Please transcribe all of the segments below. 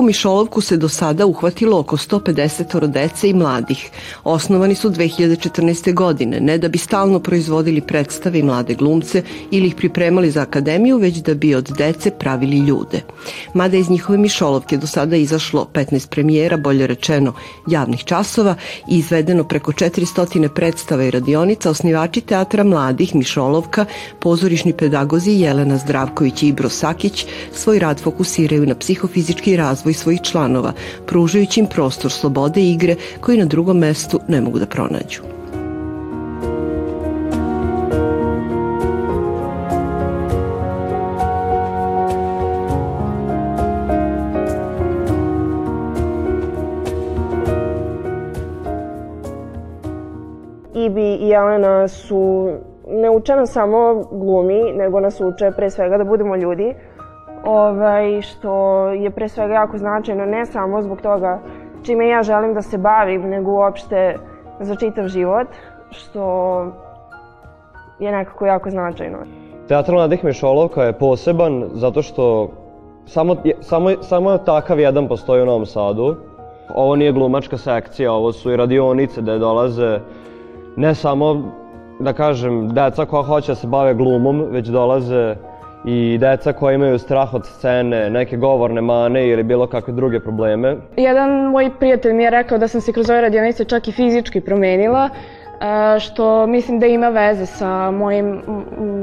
U mišolovku se do sada uhvatilo oko 150 dece i mladih. Osnovani su 2014. godine, ne da bi stalno proizvodili predstave i mlade glumce ili ih pripremali za akademiju, već da bi od dece pravili ljude. Mada iz njihove mišolovke do sada izašlo 15 premijera, bolje rečeno javnih časova i izvedeno preko 400 predstava i radionica, osnivači teatra mladih Mišolovka, pozorišni pedagozi Jelena Zdravković i Ibro Sakić svoj rad fokusiraju na psihofizički razvoj svojih članova, pružajući im prostor slobode i igre koji na drugom mestu ne mogu da pronađu. Ibi i Jelena su ne uče nas samo glumi, nego nas uče pre svega da budemo ljudi, ovaj, što je pre svega jako značajno, ne samo zbog toga čime ja želim da se bavim, nego uopšte za čitav život, što je nekako jako značajno. Teatr Mladih Mišolovka je poseban zato što samo, samo, samo takav jedan postoji u Novom Sadu. Ovo nije glumačka sekcija, ovo su i radionice gde dolaze ne samo, da kažem, deca koja hoće da se bave glumom, već dolaze i deca koja imaju strah od scene, neke govorne mane ili bilo kakve druge probleme. Jedan moj prijatelj mi je rekao da sam se kroz ove radionice čak i fizički promenila, e, što mislim da ima veze sa mojim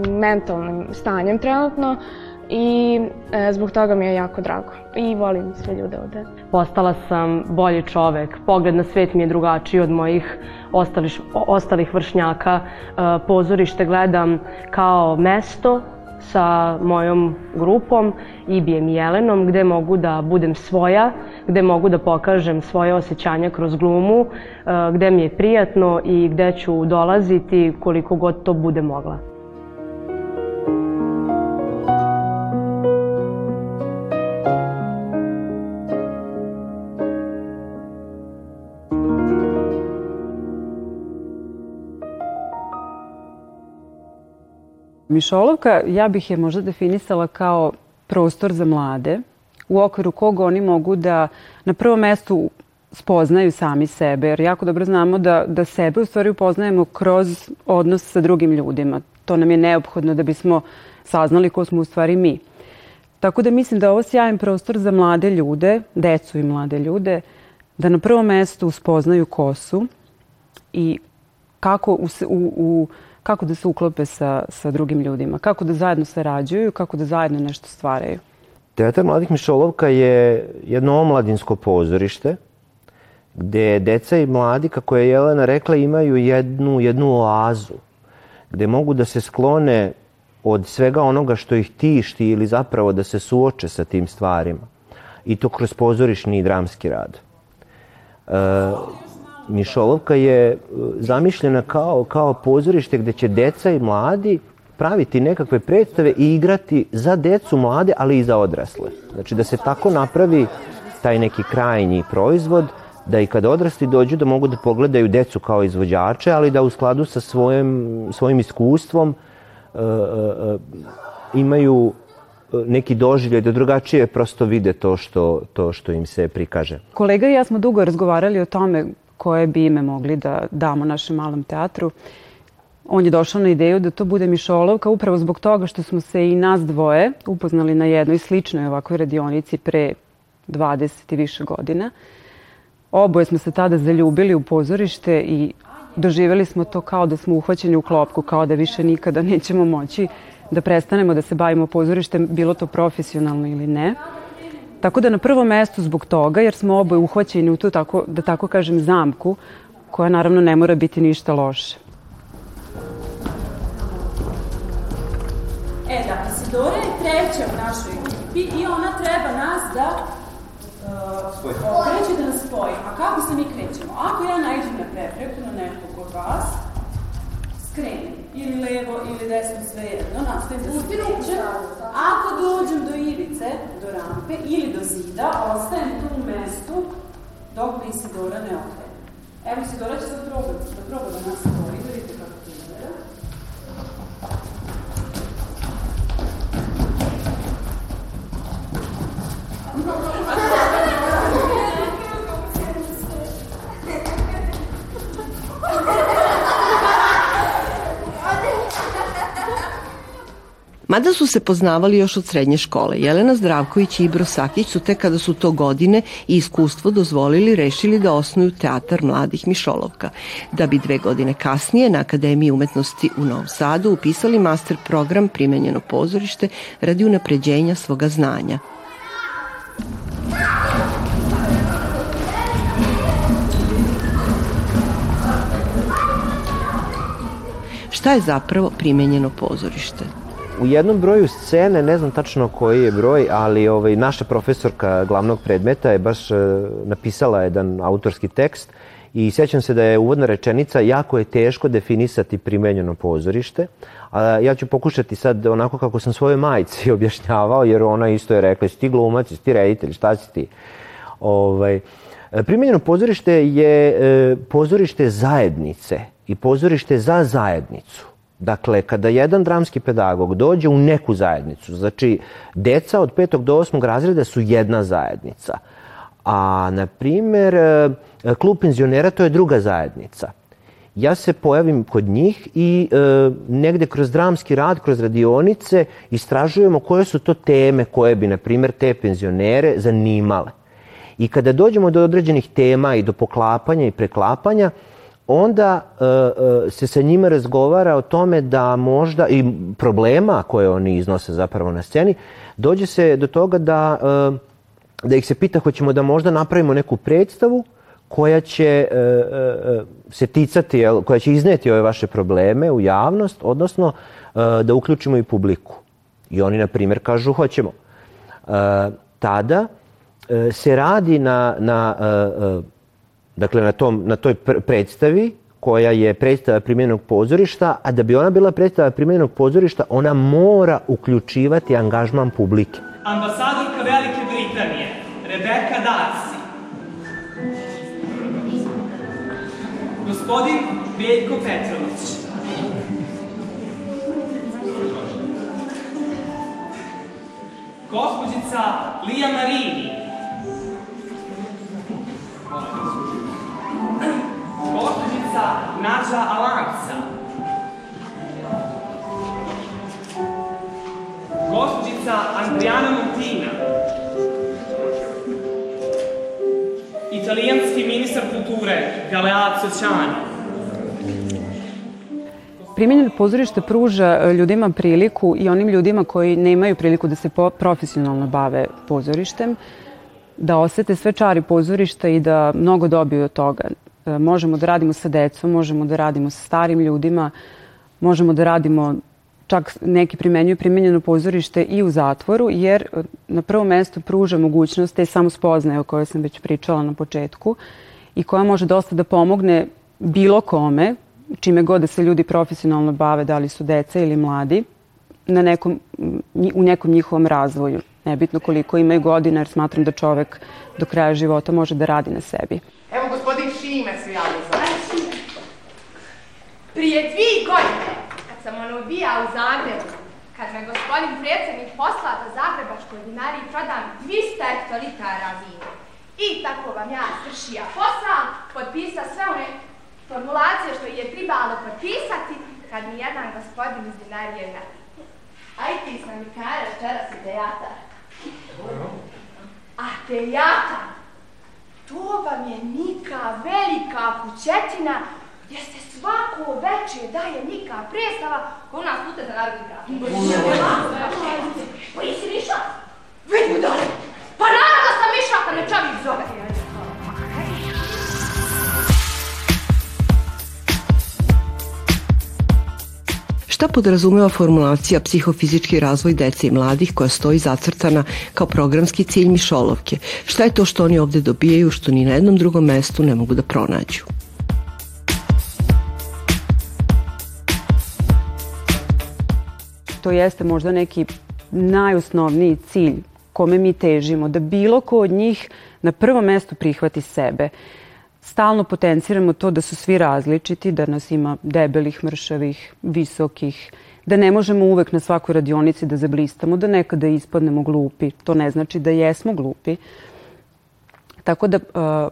mentalnim stanjem trenutno i e, zbog toga mi je jako drago i volim sve ljude ovde. Postala sam bolji čovek, pogled na svet mi je drugačiji od mojih ostalih, ostalih vršnjaka. E, pozorište gledam kao mesto sa mojom grupom Ibijem i Jelenom gde mogu da budem svoja, gde mogu da pokažem svoje osjećanja kroz glumu, e, gde mi je prijatno i gde ću dolaziti koliko god to bude mogla. Mišolovka, ja bih je možda definisala kao prostor za mlade, u okviru koga oni mogu da na prvom mestu spoznaju sami sebe, jer jako dobro znamo da, da sebe u stvari upoznajemo kroz odnos sa drugim ljudima. To nam je neophodno da bismo saznali ko smo u stvari mi. Tako da mislim da je ovo sjajan prostor za mlade ljude, decu i mlade ljude, da na prvom mestu spoznaju ko su i kako u, u, u kako da se uklope sa, sa drugim ljudima, kako da zajedno sarađuju, kako da zajedno nešto stvaraju. Teatar Mladih Mišolovka je jedno omladinsko pozorište gde deca i mladi, kako je Jelena rekla, imaju jednu, jednu oazu gde mogu da se sklone od svega onoga što ih tišti ili zapravo da se suoče sa tim stvarima. I to kroz pozorišni i dramski rad. E, Mišolovka je e, zamišljena kao, kao pozorište gde će deca i mladi praviti nekakve predstave i igrati za decu mlade, ali i za odrasle. Znači da se tako napravi taj neki krajnji proizvod, da i kad odrasli dođu da mogu da pogledaju decu kao izvođače, ali da u skladu sa svojim, svojim iskustvom uh, uh, imaju neki doživljaj da drugačije prosto vide to što, to što im se prikaže. Kolega i ja smo dugo razgovarali o tome koje bi ime mogli da damo našem malom teatru. On je došao na ideju da to bude Mišolovka upravo zbog toga što smo se i nas dvoje upoznali na jednoj sličnoj ovakvoj radionici pre 20 i više godina. Oboje smo se tada zaljubili u pozorište i doživeli smo to kao da smo uhvaćeni u klopku, kao da više nikada nećemo moći da prestanemo da se bavimo pozorištem, bilo to profesionalno ili ne. Tako da na prvom mestu zbog toga, jer smo oboje uhvaćeni u tu, tako, da tako kažem, zamku, koja naravno ne mora biti ništa loše. E da, Isidora je treća u našoj ekipi i ona treba nas da uh, kreće da nas spoji. A kako se mi krećemo? Ako ja najđem na prepreku na nekog od vas, skrenem ili levo ili desno, sve jedno, nastavim da se krećem. Ako dođem do ivice, do rampe ili do zida, ostajem tu u mestu dok me Isidora ne okrene. Evo, Isidora će sad probati, da proba da nas stoji, da vidite kako Mada su se poznavali još od srednje škole, Jelena Zdravković i Ibro Sakić su te kada su to godine i iskustvo dozvolili rešili da osnuju teatar mladih Mišolovka, da bi dve godine kasnije na Akademiji umetnosti u Novom Sadu upisali master program primenjeno pozorište radi unapređenja svoga znanja. Šta je zapravo primenjeno pozorište? U jednom broju scene, ne znam tačno koji je broj, ali ovaj, naša profesorka glavnog predmeta je baš e, napisala jedan autorski tekst i sjećam se da je uvodna rečenica jako je teško definisati primenjeno pozorište. A ja ću pokušati sad onako kako sam svojoj majici objašnjavao, jer ona isto je rekla, si ti glumac, si ti reditelj, šta si ti? Ovaj, primenjeno pozorište je e, pozorište zajednice i pozorište za zajednicu. Dakle, kada jedan dramski pedagog dođe u neku zajednicu, znači deca od petog do osmog razreda su jedna zajednica, a na primer e, klub penzionera to je druga zajednica. Ja se pojavim kod njih i e, negde kroz dramski rad, kroz radionice istražujemo koje su to teme koje bi, na primer, te penzionere zanimale. I kada dođemo do određenih tema i do poklapanja i preklapanja, onda e, e, se sa njima razgovara o tome da možda i problema koje oni iznose zapravo na sceni, dođe se do toga da, e, da ih se pita hoćemo da možda napravimo neku predstavu koja će e, e, e se ticati, koja će izneti ove vaše probleme u javnost, odnosno da uključimo i publiku. I oni, na primjer, kažu hoćemo. Tada se radi na, na dakle na, tom, na toj predstavi koja je predstava primjenog pozorišta, a da bi ona bila predstava primjenog pozorišta, ona mora uključivati angažman publike. Ambasadorka Velike Britanije, Rebeka Darcy. Gospodin Veljko Petrović. Gospođica Lija Marini. Nađa Alanca. Gospođica Andrijana Montina. Italijanski ministar kulture Galeazzo Ciani. Primenjeno pozorište pruža e, ljudima priliku i onim ljudima koji nemaju priliku da se profesionalno bave pozorištem, da osete sve čari pozorišta i da mnogo dobiju od toga. E, možemo da radimo sa decom, možemo da radimo sa starim ljudima, možemo da radimo čak neki primenjuju primenjeno pozorište i u zatvoru, jer e, na prvom mestu pruža mogućnost te samospoznaje o kojoj sam već pričala na početku i koja može dosta da pomogne bilo kome, čime god da se ljudi profesionalno bave, da li su deca ili mladi, na nekom, u nekom njihovom razvoju. Nebitno koliko imaju godina, jer smatram da čovek do kraja života može da radi na sebi. Evo gospodin Šime se javio za Prije dvije godine, kad sam ono bija u Zagrebu, kad me gospodin predsjednik posla da Zagrebačkoj dinari prodam 200 hektolitara vina. I tako vam ja stršija posao, potpisa sve one formulacije što je tribalo potpisati, kad mi jedan gospodin iz dinarije ne. Aj ti sam mi karaš, večeras si teatar. A teatar, to vam je neka velika kućetina gdje se svako večer daje neka predstava ko nas pute za narodni grad. Pa jesi miša? Vidimo dalje. Pa naravno da sam miša, pa ne čovjek zove. Šta podrazumeva formulacija psihofizički razvoj dece i mladih koja stoji zacrtana kao programski cilj Mišolovke? Šta je to što oni ovde dobijaju što ni na jednom drugom mestu ne mogu da pronađu? To jeste možda neki najosnovniji cilj kome mi težimo, da bilo ko od njih na prvom mestu prihvati sebe stalno potenciramo to da su svi različiti, da nas ima debelih, mršavih, visokih, da ne možemo uvek na svakoj radionici da zablistamo, da nekada ispadnemo glupi. To ne znači da jesmo glupi. Tako da uh,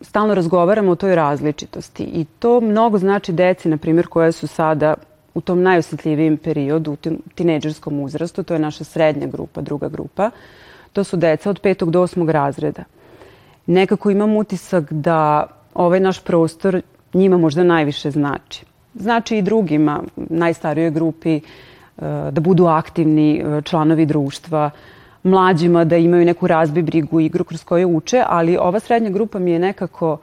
stalno razgovaramo o toj različitosti i to mnogo znači deci, na primjer, koja su sada u tom najosjetljivijem periodu, u tineđerskom uzrastu, to je naša srednja grupa, druga grupa, to su deca od petog do osmog razreda. Nekako imam utisak da ovaj naš prostor njima možda najviše znači. Znači i drugima, najstarijoj grupi, e, da budu aktivni e, članovi društva, mlađima da imaju neku razbi brigu igru kroz koju uče, ali ova srednja grupa mi je nekako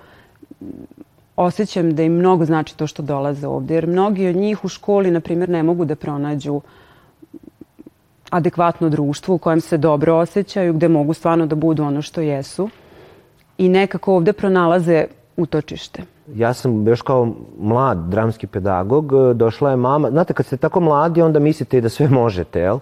osjećam da im mnogo znači to što dolaze ovde, jer mnogi od njih u školi, na primjer, ne mogu da pronađu adekvatno društvo u kojem se dobro osjećaju, gde mogu stvarno da budu ono što jesu i nekako ovde pronalaze utočište. Ja sam još kao mlad dramski pedagog, došla je mama, znate kad ste tako mladi onda mislite da sve možete, jel?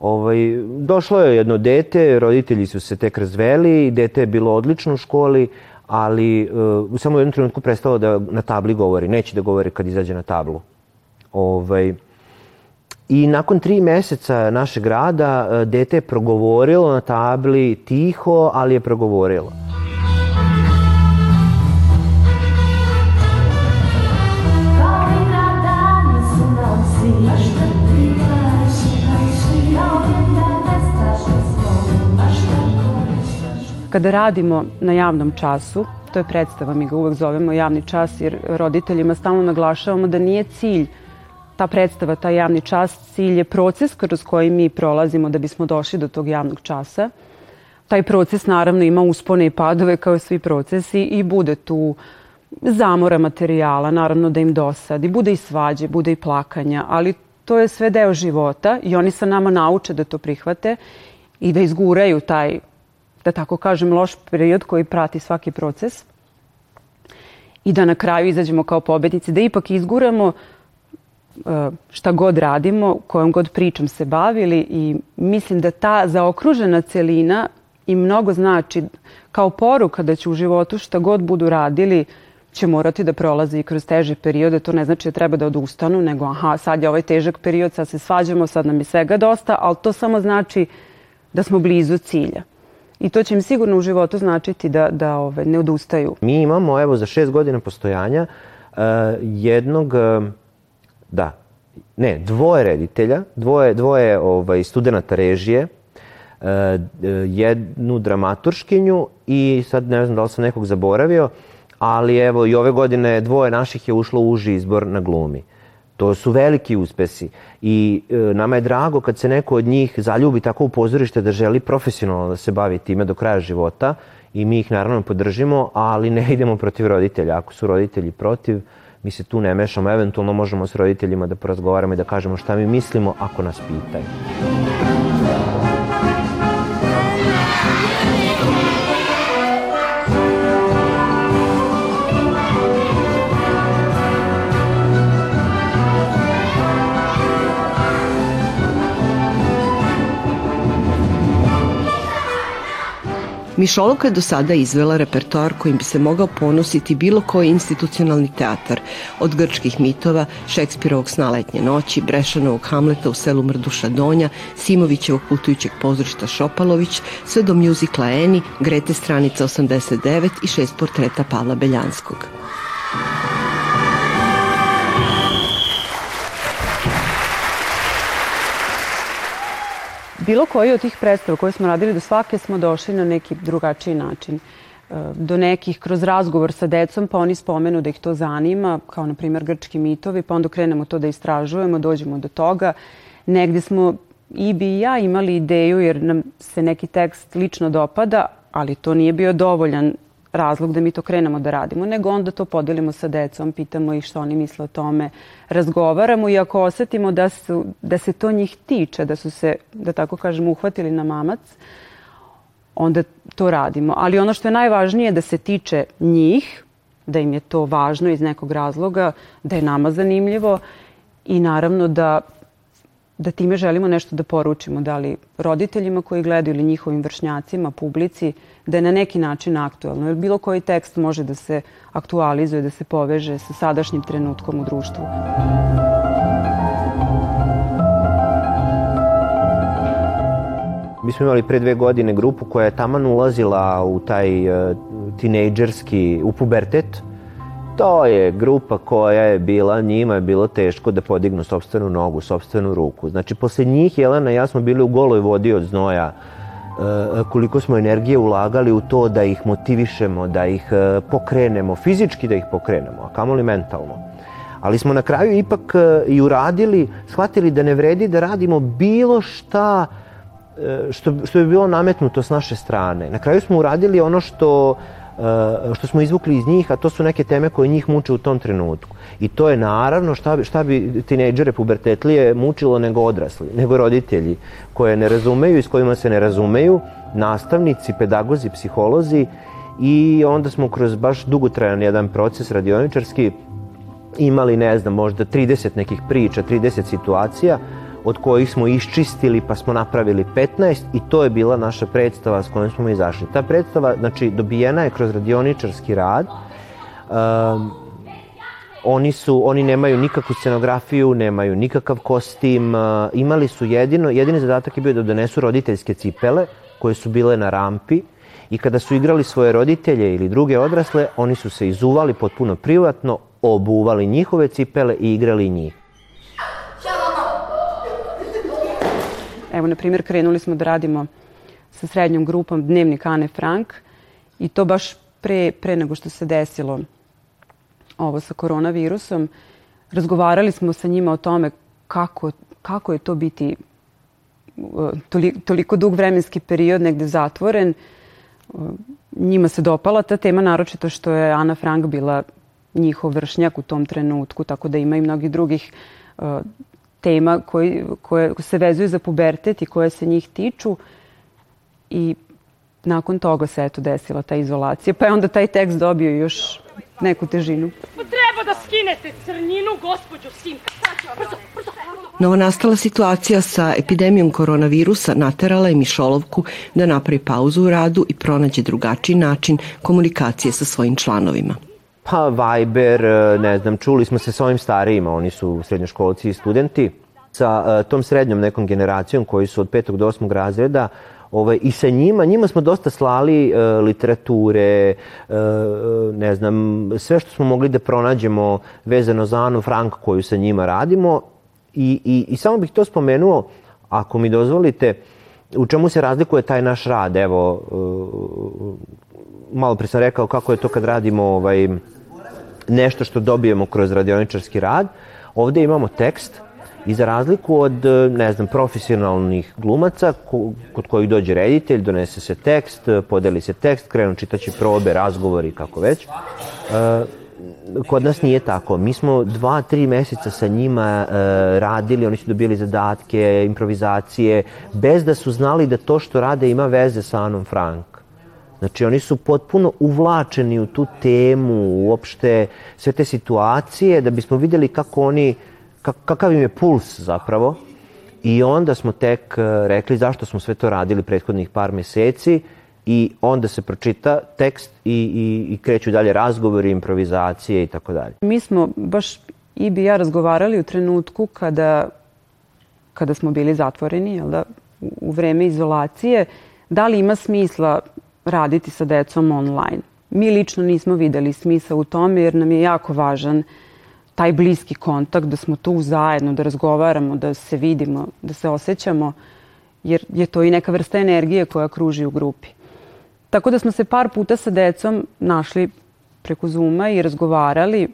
Ovaj, došlo je jedno dete, roditelji su se tek razveli, dete je bilo odlično u školi, ali uh, samo u jednom trenutku prestalo da na tabli govori, neće da govori kad izađe na tablu. Ovaj, I nakon tri meseca našeg rada, uh, dete je progovorilo na tabli tiho, ali je progovorilo. Kada radimo na javnom času, to je predstava, mi ga uvek zovemo javni čas, jer roditeljima stalno naglašavamo da nije cilj ta predstava, taj javni čas, cilj je proces kroz koji mi prolazimo da bismo došli do tog javnog časa. Taj proces naravno ima uspone i padove kao i svi procesi i bude tu zamora materijala, naravno da im dosadi, bude i svađe, bude i plakanja, ali to je sve deo života i oni sa nama nauče da to prihvate i da izguraju taj da tako kažem, loš period koji prati svaki proces i da na kraju izađemo kao pobednici, da ipak izguramo e, šta god radimo, kojom god pričom se bavili i mislim da ta zaokružena celina i mnogo znači kao poruka da će u životu šta god budu radili će morati da prolaze i kroz teže periode. To ne znači da treba da odustanu, nego aha, sad je ovaj težak period, sad se svađamo, sad nam je svega dosta, ali to samo znači da smo blizu cilja. I to će im sigurno u životu značiti da, da ove, ne odustaju. Mi imamo, evo, za šest godina postojanja uh, jednog, uh, da, ne, dvoje reditelja, dvoje, dvoje ovaj, studenta režije, uh, jednu dramaturškinju i sad ne znam da li sam nekog zaboravio, ali evo i ove godine dvoje naših je ušlo u uži izbor na glumi. To su veliki uspesi i e, nama je drago kad se neko od njih zaljubi tako u pozorište da želi profesionalno da se bavi time do kraja života i mi ih naravno podržimo, ali ne idemo protiv roditelja. Ako su roditelji protiv, mi se tu ne mešamo, eventualno možemo s roditeljima da porazgovaramo i da kažemo šta mi mislimo ako nas pitaju. Mišolovka je do sada izvela repertoar kojim bi se mogao ponositi bilo koji institucionalni teatar, od grčkih mitova, Šekspirovog sna letnje noći, Brešanovog Hamleta u selu Mrduša Donja, Simovićevog putujućeg pozorišta Šopalović, sve do mjuzikla Eni, Grete stranica 89 i šest portreta Pavla Beljanskog. Bilo koji od tih predstava koje smo radili do svake smo došli na neki drugačiji način. E, do nekih kroz razgovor sa decom, pa oni spomenu da ih to zanima, kao na primjer grčki mitovi, pa onda krenemo to da istražujemo, dođemo do toga. Negde smo i bi i ja imali ideju jer nam se neki tekst lično dopada, ali to nije bio dovoljan razlog da mi to krenemo da radimo, nego onda to podelimo sa decom, pitamo ih što oni misle o tome, razgovaramo i ako osetimo da, su, da se to njih tiče, da su se, da tako kažemo, uhvatili na mamac, onda to radimo. Ali ono što je najvažnije da se tiče njih, da im je to važno iz nekog razloga, da je nama zanimljivo i naravno da da time želimo nešto da poručimo, da li roditeljima koji gledaju ili njihovim vršnjacima, publici, da je na neki način aktualno. Jer bilo koji tekst može da se aktualizuje, da se poveže sa sadašnjim trenutkom u društvu. Mi smo imali pre dve godine grupu koja je taman ulazila u taj uh, tinejdžerski, u pubertet To je grupa koja je bila, njima je bilo teško da podignu sobstvenu nogu, sobstvenu ruku. Znači, posle njih Jelena i ja smo bili u goloj vodi od znoja, e, koliko smo energije ulagali u to da ih motivišemo, da ih e, pokrenemo, fizički da ih pokrenemo, a kamoli mentalno. Ali smo na kraju ipak e, i uradili, shvatili da ne vredi da radimo bilo šta što, što je bilo nametnuto s naše strane. Na kraju smo uradili ono što što smo izvukli iz njih, a to su neke teme koje njih muče u tom trenutku. I to je naravno šta bi, šta bi tinejdžere pubertetlije mučilo nego odrasli, nego roditelji koje ne razumeju i s kojima se ne razumeju, nastavnici, pedagozi, psiholozi i onda smo kroz baš dugotrajan jedan proces radioničarski imali, ne znam, možda 30 nekih priča, 30 situacija od kojih smo iščistili pa smo napravili 15 i to je bila naša predstava s kojom smo izašli. Ta predstava, znači, dobijena je kroz radioničarski rad. Um, oni su, oni nemaju nikakvu scenografiju, nemaju nikakav kostim, uh, imali su jedino, jedini zadatak je bio da donesu roditeljske cipele koje su bile na rampi i kada su igrali svoje roditelje ili druge odrasle, oni su se izuvali potpuno privatno, obuvali njihove cipele i igrali njih. Evo, na primjer, krenuli smo da radimo sa srednjom grupom Dnevnik Ane Frank i to baš pre, pre nego što se desilo ovo sa koronavirusom. Razgovarali smo sa njima o tome kako, kako je to biti uh, toliko, toliko dug vremenski period negde zatvoren. Uh, njima se dopala ta tema, naročito što je Ana Frank bila njihov vršnjak u tom trenutku, tako da ima i mnogih drugih uh, tema koji, koje se vezuju za pubertet i koje se njih tiču i nakon toga se eto desila ta izolacija, pa je onda taj tekst dobio još neku težinu. Pa treba da skinete crninu, gospođo Simka. Brzo, brzo. Novonastala situacija sa epidemijom koronavirusa naterala je Mišolovku da napravi pauzu u radu i pronađe drugačiji način komunikacije sa svojim članovima. Pa Viber, e, ne znam, čuli smo se sa ovim starijima, oni su srednjoškolci i studenti, sa uh, tom srednjom nekom generacijom koji su od petog do osmog razreda, ovaj, i sa njima, njima smo dosta slali uh, literature, ne znam, sve što smo mogli da pronađemo vezano za Anu Frank koju sa njima radimo. I, i, i samo bih to spomenuo, ako mi dozvolite, u čemu se razlikuje taj naš rad, evo, malo pre sam rekao kako je to kad radimo ovaj, nešto što dobijemo kroz radioničarski rad. Ovde imamo tekst i za razliku od, ne znam, profesionalnih glumaca kod kojih dođe reditelj, donese se tekst, podeli se tekst, krenu čitaći probe, razgovori, kako već. E, kod nas nije tako. Mi smo dva, tri meseca sa njima e, radili, oni su dobili zadatke, improvizacije, bez da su znali da to što rade ima veze sa Anom Frank. Znači oni su potpuno uvlačeni u tu temu, uopšte sve te situacije, da bismo videli kako oni, kakav im je puls zapravo. I onda smo tek e, rekli zašto smo sve to radili prethodnih par meseci i onda se pročita tekst i, i, i kreću dalje razgovori, improvizacije i tako dalje. Mi smo baš i bi ja razgovarali u trenutku kada, kada smo bili zatvoreni, jel da, u vreme izolacije, da li ima smisla raditi sa decom online. Mi lično nismo videli smisa u tome jer nam je jako važan taj bliski kontakt, da smo tu zajedno, da razgovaramo, da se vidimo, da se osjećamo, jer je to i neka vrsta energije koja kruži u grupi. Tako da smo se par puta sa decom našli preko Zuma i razgovarali,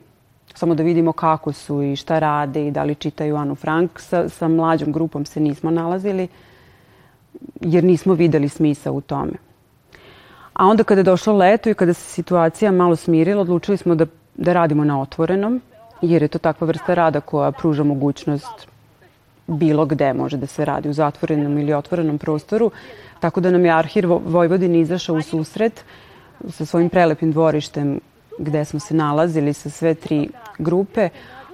samo da vidimo kako su i šta rade i da li čitaju Anu Frank. Sa, sa mlađom grupom se nismo nalazili, jer nismo videli smisa u tome. A onda kada je došlo leto i kada se situacija malo smirila, odlučili smo da, da radimo na otvorenom, jer je to takva vrsta rada koja pruža mogućnost bilo gde može da se radi, u zatvorenom ili otvorenom prostoru. Tako da nam je Arhir Vojvodini izašao u susret sa svojim prelepim dvorištem gde smo se nalazili sa sve tri grupe,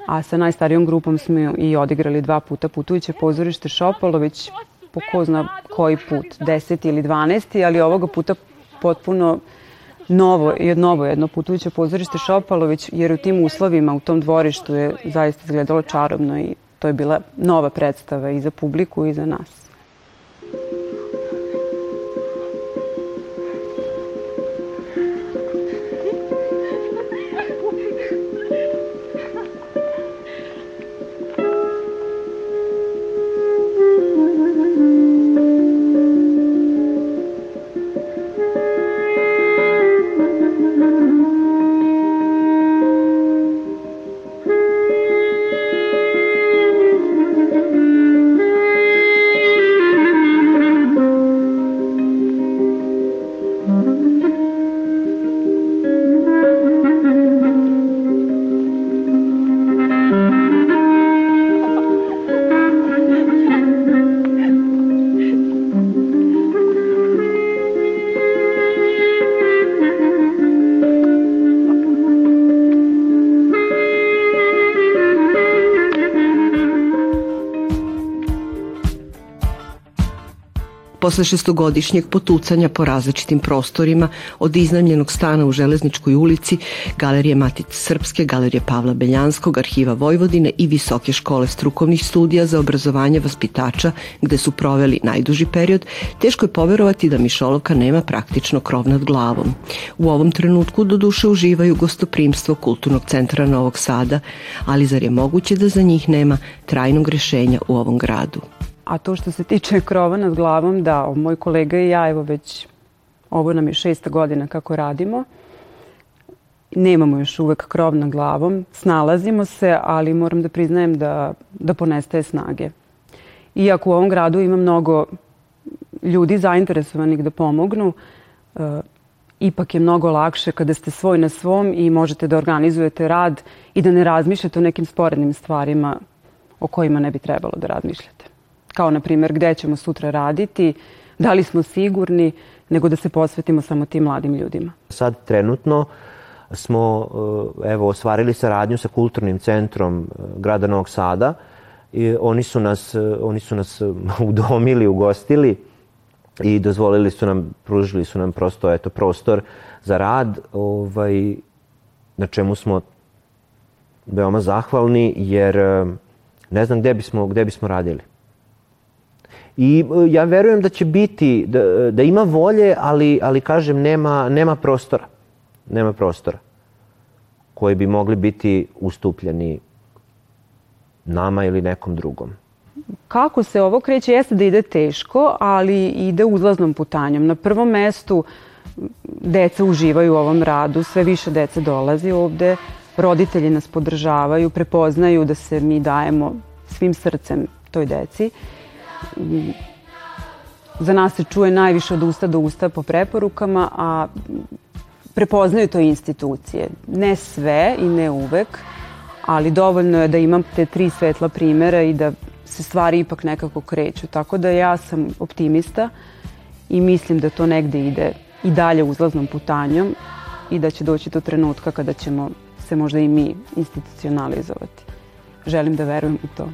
a sa najstarijom grupom smo i odigrali dva puta putujuće pozorište Šopalo, već po ko zna koji put, deseti ili dvanesti, ali ovoga puta potpuno novo, novo jedno putujuće pozorište Šopalović, jer u tim uslovima, u tom dvorištu je zaista izgledalo čarobno i to je bila nova predstava i za publiku i za nas. Posle šestogodišnjeg potucanja po različitim prostorima, od iznajmljenog stana u Železničkoj ulici, Galerije Matice Srpske, Galerije Pavla Beljanskog, Arhiva Vojvodine i Visoke škole strukovnih studija za obrazovanje vaspitača, gde su proveli najduži period, teško je poverovati da Mišolovka nema praktično krov nad glavom. U ovom trenutku do duše uživaju gostoprimstvo Kulturnog centra Novog Sada, ali zar je moguće da za njih nema trajnog rešenja u ovom gradu? A to što se tiče krova nad glavom, da, moj kolega i ja, evo već, ovo nam je šesta godina kako radimo, nemamo još uvek krov nad glavom, snalazimo se, ali moram da priznajem da, da ponestaje snage. Iako u ovom gradu ima mnogo ljudi zainteresovanih da pomognu, e, ipak je mnogo lakše kada ste svoj na svom i možete da organizujete rad i da ne razmišljate o nekim sporednim stvarima o kojima ne bi trebalo da razmišljate kao na primjer gde ćemo sutra raditi, da li smo sigurni, nego da se posvetimo samo tim mladim ljudima. Sad trenutno smo eh, evo ostvarili saradnju sa kulturnim centrom eh, grada Novog Sada i oni su nas eh, oni su nas udomili, ugostili i dozvolili su nam, pružili su nam prosto eto prostor za rad, ovaj na čemu smo veoma zahvalni jer ne znam gde bismo gde bismo radili. I e, ja verujem da će biti, da, da ima volje, ali, ali kažem, nema, nema prostora. Nema prostora koji bi mogli biti ustupljeni nama ili nekom drugom. Kako se ovo kreće jeste da ide teško, ali ide uzlaznom putanjom. Na prvom mestu deca uživaju u ovom radu, sve više dece dolazi ovde, roditelji nas podržavaju, prepoznaju da se mi dajemo svim srcem toj deci za nas se čuje najviše od usta do usta po preporukama, a prepoznaju to institucije. Ne sve i ne uvek, ali dovoljno je da imam te tri svetla primera i da se stvari ipak nekako kreću. Tako da ja sam optimista i mislim da to negde ide i dalje uzlaznom putanjom i da će doći do trenutka kada ćemo se možda i mi institucionalizovati. Želim da verujem u to.